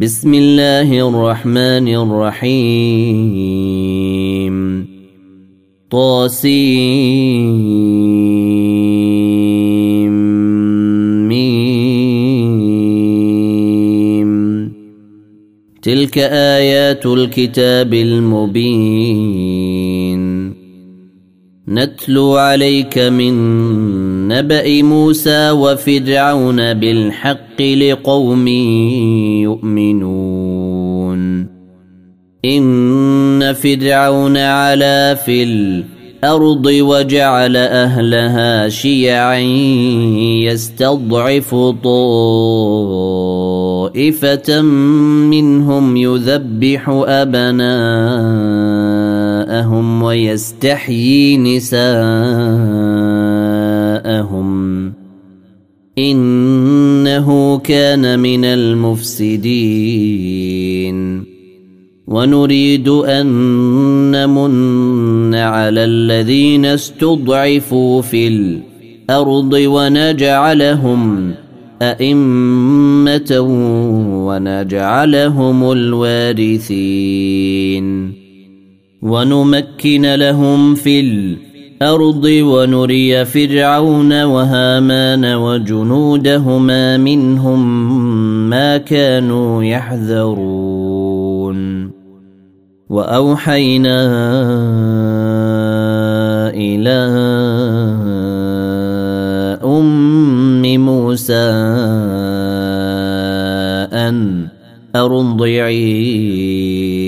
بسم الله الرحمن الرحيم. طاسيم. تلك آيات الكتاب المبين. نتلو عليك من نبأ موسى وفرعون بالحق لقوم يؤمنون. إن فرعون علا في الأرض وجعل أهلها شيعا يستضعف طائفة منهم يذبح أبناءهم ويستحيي نساءهم. إنه كان من المفسدين ونريد أن نمن على الذين استضعفوا في الأرض ونجعلهم أئمة ونجعلهم الوارثين ونمكن لهم في الأرض ونري فرعون وهامان وجنودهما منهم ما كانوا يحذرون. وأوحينا إلى أم موسى أن أرضعيه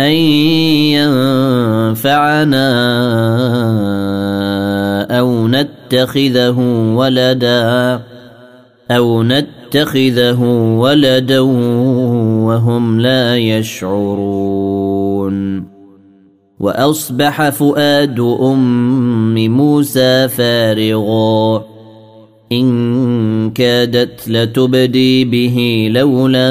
أن ينفعنا أو نتخذه ولدا أو نتخذه ولدا وهم لا يشعرون وأصبح فؤاد أم موسى فارغا إن كادت لتبدي به لولا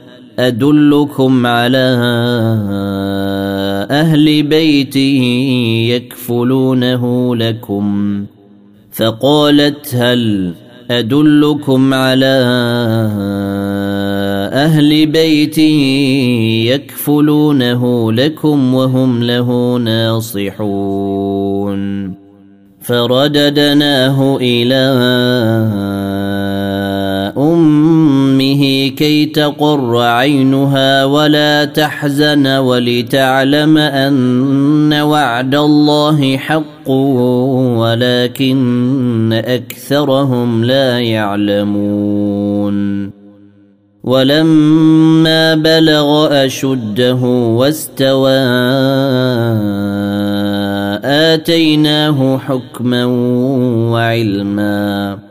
أدلكم على أهل بيت يكفلونه لكم فقالت هل أدلكم على أهل بيت يكفلونه لكم وهم له ناصحون فرددناه إلى امه كي تقر عينها ولا تحزن ولتعلم أن وعد الله حق ولكن أكثرهم لا يعلمون. ولما بلغ أشده واستوى آتيناه حكما وعلما.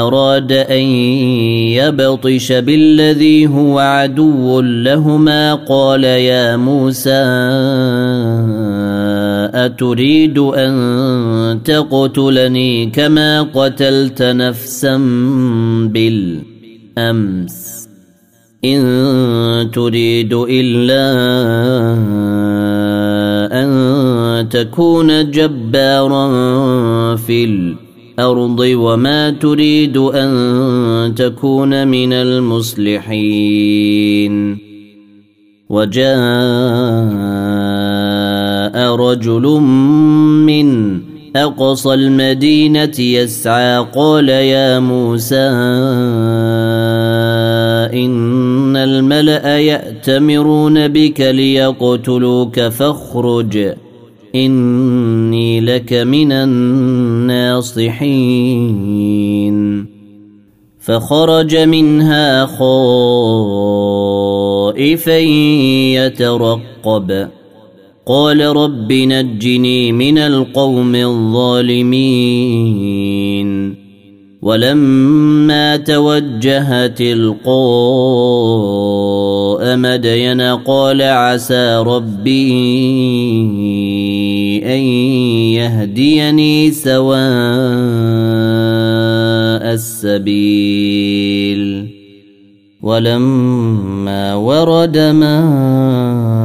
أراد أن يبطش بالذي هو عدو لهما قال يا موسى أتريد أن تقتلني كما قتلت نفسا بالأمس؟ إن تريد إلا أن تكون جبارا في الأرض الأرض وما تريد أن تكون من المصلحين. وجاء رجل من أقصى المدينة يسعى قال يا موسى إن الملأ يأتمرون بك ليقتلوك فاخرج. إني لك من الناصحين. فخرج منها خائفا يترقب. قال رب نجني من القوم الظالمين. ولما توجه تلقاء مدين قال عسى ربي أن يهديني سواء السبيل. ولما ورد ماء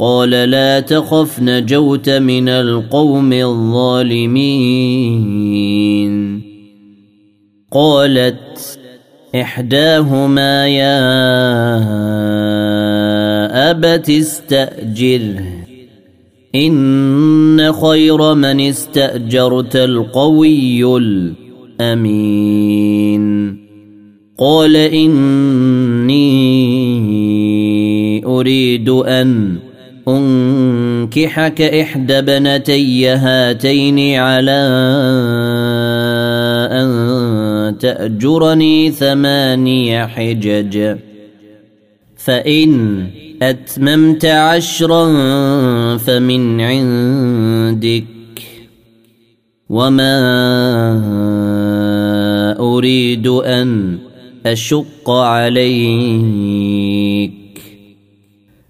قال لا تخف نجوت من القوم الظالمين. قالت إحداهما يا أبت استأجره إن خير من استأجرت القوي الأمين. قال إني أريد أن أنكحك إحدى بنتي هاتين على أن تأجرني ثماني حجج. فإن أتممت عشرا فمن عندك. وما أريد أن أشق عليك.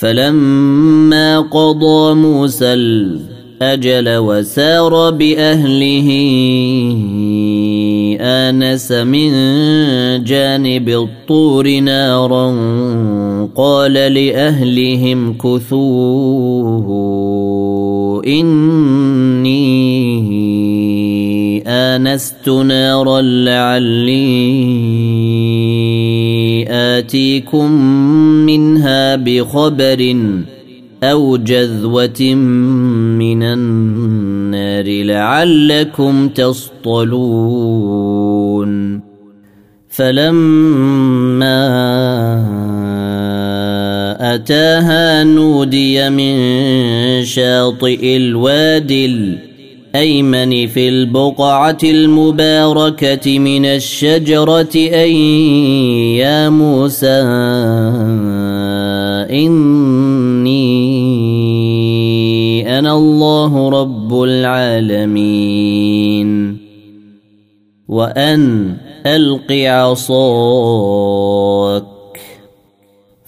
فلما قضى موسى الأجل وسار بأهله آنس من جانب الطور نارا قال لأهلهم كثوه إني آنست نارا لعلي آتيكم منها بخبر أو جذوة من النار لعلكم تصطلون فلما أتاها نودي من شاطئ الوادي الأيمن في البقعة المباركة من الشجرة أي يا موسى إني أنا الله رب العالمين. وأن ألق عصاك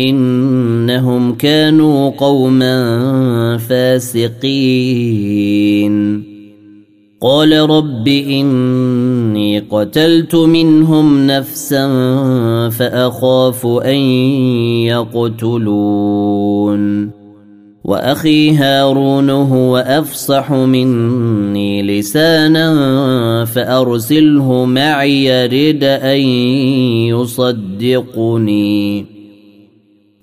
إنهم كانوا قوما فاسقين. قال رب إني قتلت منهم نفسا فأخاف أن يقتلون. وأخي هارون هو أفصح مني لسانا فأرسله معي يرد أن يصدقني.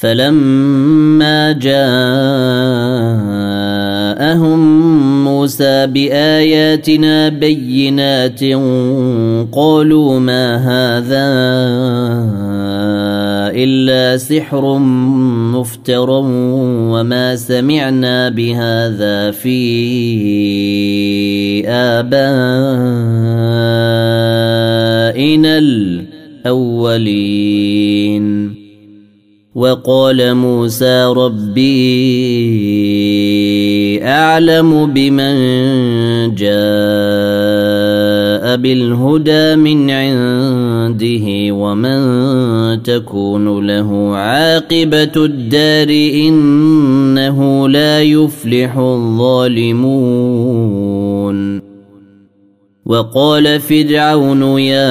فلما جاءهم موسى بآياتنا بينات قالوا ما هذا إلا سحر مفتر وما سمعنا بهذا في آبائنا الأولين. وقال موسى ربي أعلم بمن جاء بالهدى من عنده ومن تكون له عاقبة الدار إنه لا يفلح الظالمون. وقال فرعون يا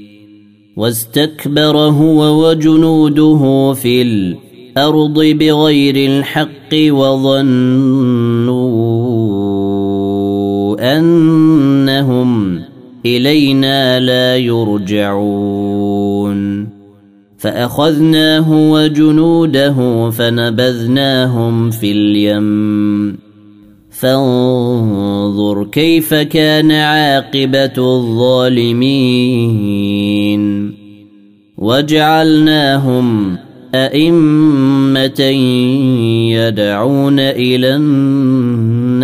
واستكبر هو وجنوده في الأرض بغير الحق وظنوا أنهم إلينا لا يرجعون. فأخذناه وجنوده فنبذناهم في اليم. فانظر كيف كان عاقبة الظالمين. وجعلناهم أئمة يدعون إلى النار.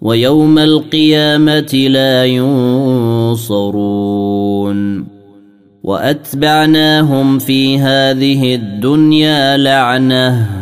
ويوم القيامة لا ينصرون. وأتبعناهم في هذه الدنيا لعنة.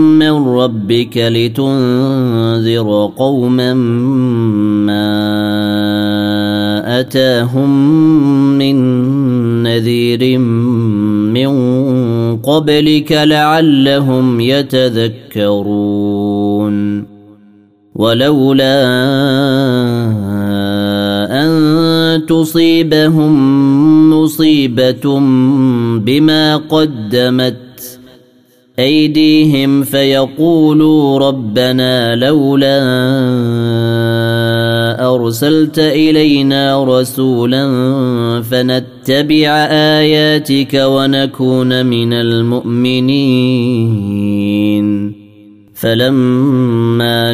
ربك لتنذر قوما ما أتاهم من نذير من قبلك لعلهم يتذكرون. ولولا أن تصيبهم مصيبة بما قدمت أيديهم فيقولوا ربنا لولا أرسلت إلينا رسولا فنتبع آياتك ونكون من المؤمنين. فلما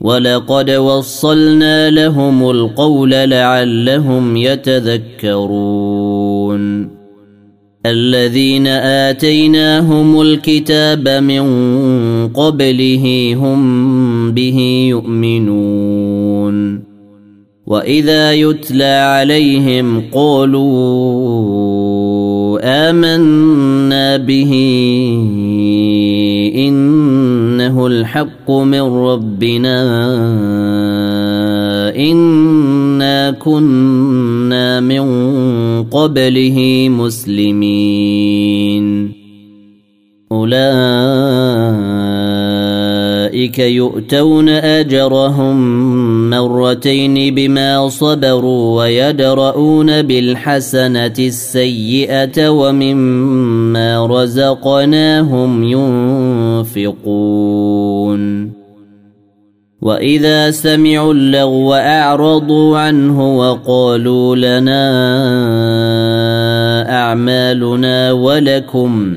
ولقد وصلنا لهم القول لعلهم يتذكرون الذين اتيناهم الكتاب من قبله هم به يؤمنون واذا يتلى عليهم قالوا امنا به انه الحق من ربنا إنا كنا من قبله مسلمين. أولئك يؤتون أجرهم مرتين بما صبروا ويدرؤون بالحسنة السيئة ومما رزقناهم ينفقون. وإذا سمعوا اللغو أعرضوا عنه وقالوا لنا أعمالنا ولكم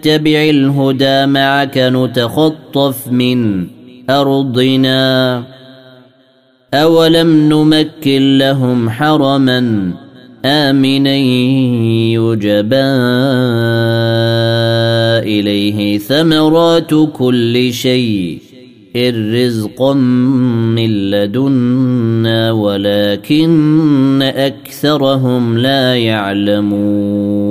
نتبع الهدى معك نتخطف من أرضنا. أولم نمكن لهم حرما آمنا يجبى إليه ثمرات كل شيء الرزق من لدنا ولكن أكثرهم لا يعلمون.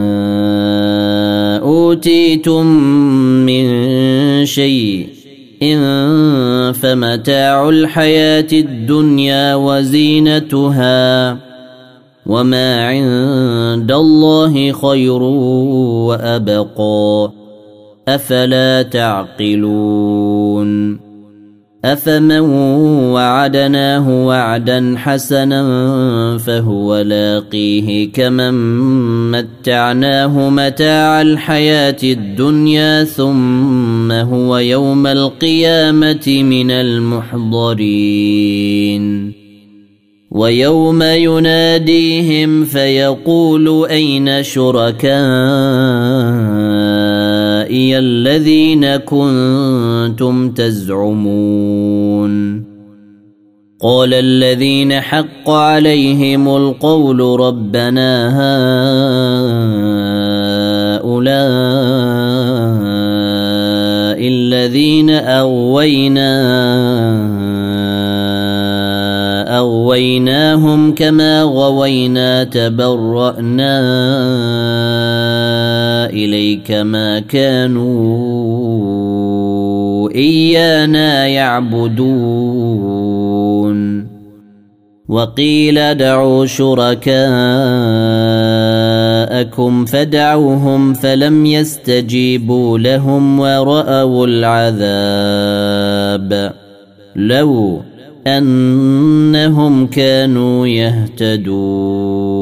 أوتيتم من شيء إن فمتاع الحياة الدنيا وزينتها وما عند الله خير وأبقى أفلا تعقلون أفمن وعدناه وعدا حسنا فهو لاقيه كمن متعناه متاع الحياة الدنيا ثم هو يوم القيامة من المحضرين. ويوم يناديهم فيقول أين شركائي الذين كنتم تزعمون. قال الذين حق عليهم القول ربنا هؤلاء الذين أغوينا أغويناهم كما غوينا تبرأنا إليك ما كانوا إيانا يعبدون. وقيل دعوا شركاءكم فدعوهم فلم يستجيبوا لهم ورأوا العذاب. لو أنهم كانوا يهتدون.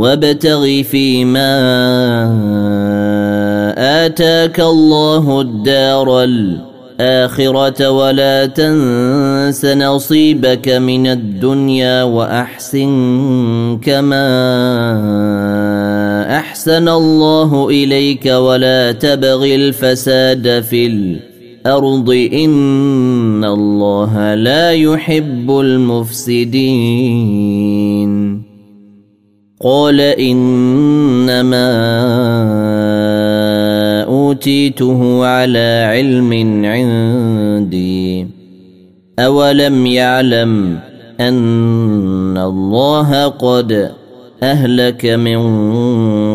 وابتغ فيما آتاك الله الدار الآخرة ولا تنس نصيبك من الدنيا وأحسن كما أحسن الله إليك ولا تبغ الفساد في الأرض إن الله لا يحب المفسدين قال إنما أوتيته على علم عندي. أولم يعلم أن الله قد أهلك من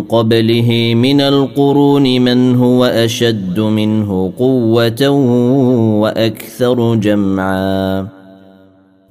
قبله من القرون من هو أشد منه قوة وأكثر جمعا.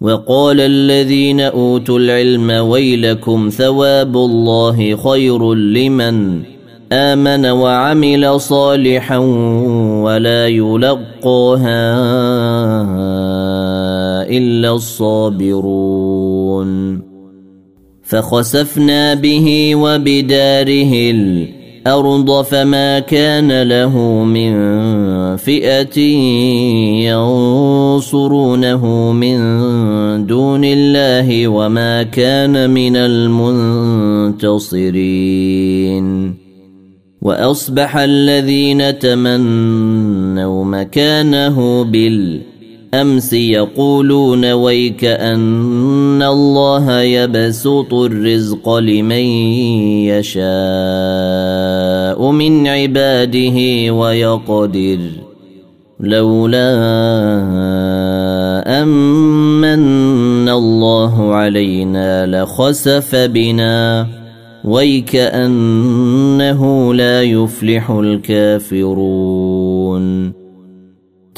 وقال الذين أوتوا العلم ويلكم ثواب الله خير لمن آمن وعمل صالحا ولا يلقاها إلا الصابرون فخسفنا به وبداره الأرض فما كان له من فئة ينصرونه من دون الله وما كان من المنتصرين. وأصبح الذين تمنوا مكانه بالامس يقولون ويك أن الله يبسط الرزق لمن يشاء من عباده ويقدر. لولا أمن الله علينا لخسف بنا. ويكأنه لا يفلح الكافرون.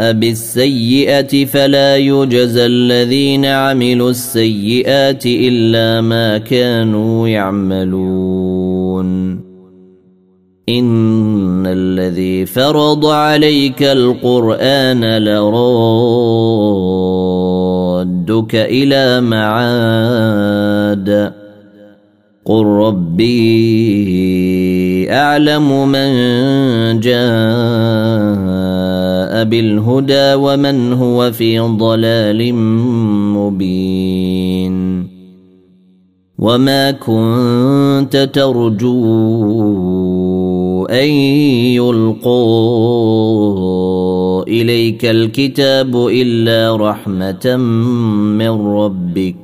بالسيئة فلا يجزى الذين عملوا السيئات إلا ما كانوا يعملون. إن الذي فرض عليك القرآن لرادك إلى معاد. قل ربي أعلم من جاء. بالهدى ومن هو في ضلال مبين. وما كنت ترجو أن يلقوا إليك الكتاب إلا رحمة من ربك.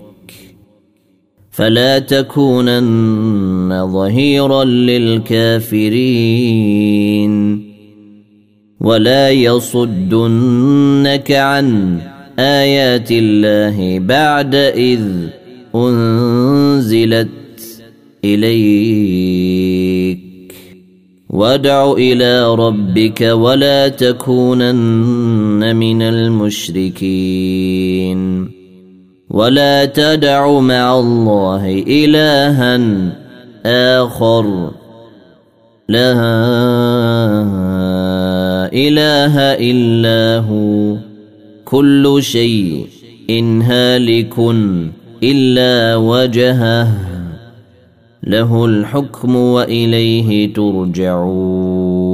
فلا تكونن ظهيرا للكافرين. ولا يصدنك عن آيات الله بعد إذ أنزلت إليك. وادع إلى ربك ولا تكونن من المشركين. ولا تدع مع الله إلها آخر. لا إله إلا هو. كل شيء هالك إلا وجهه. له الحكم وإليه ترجعون.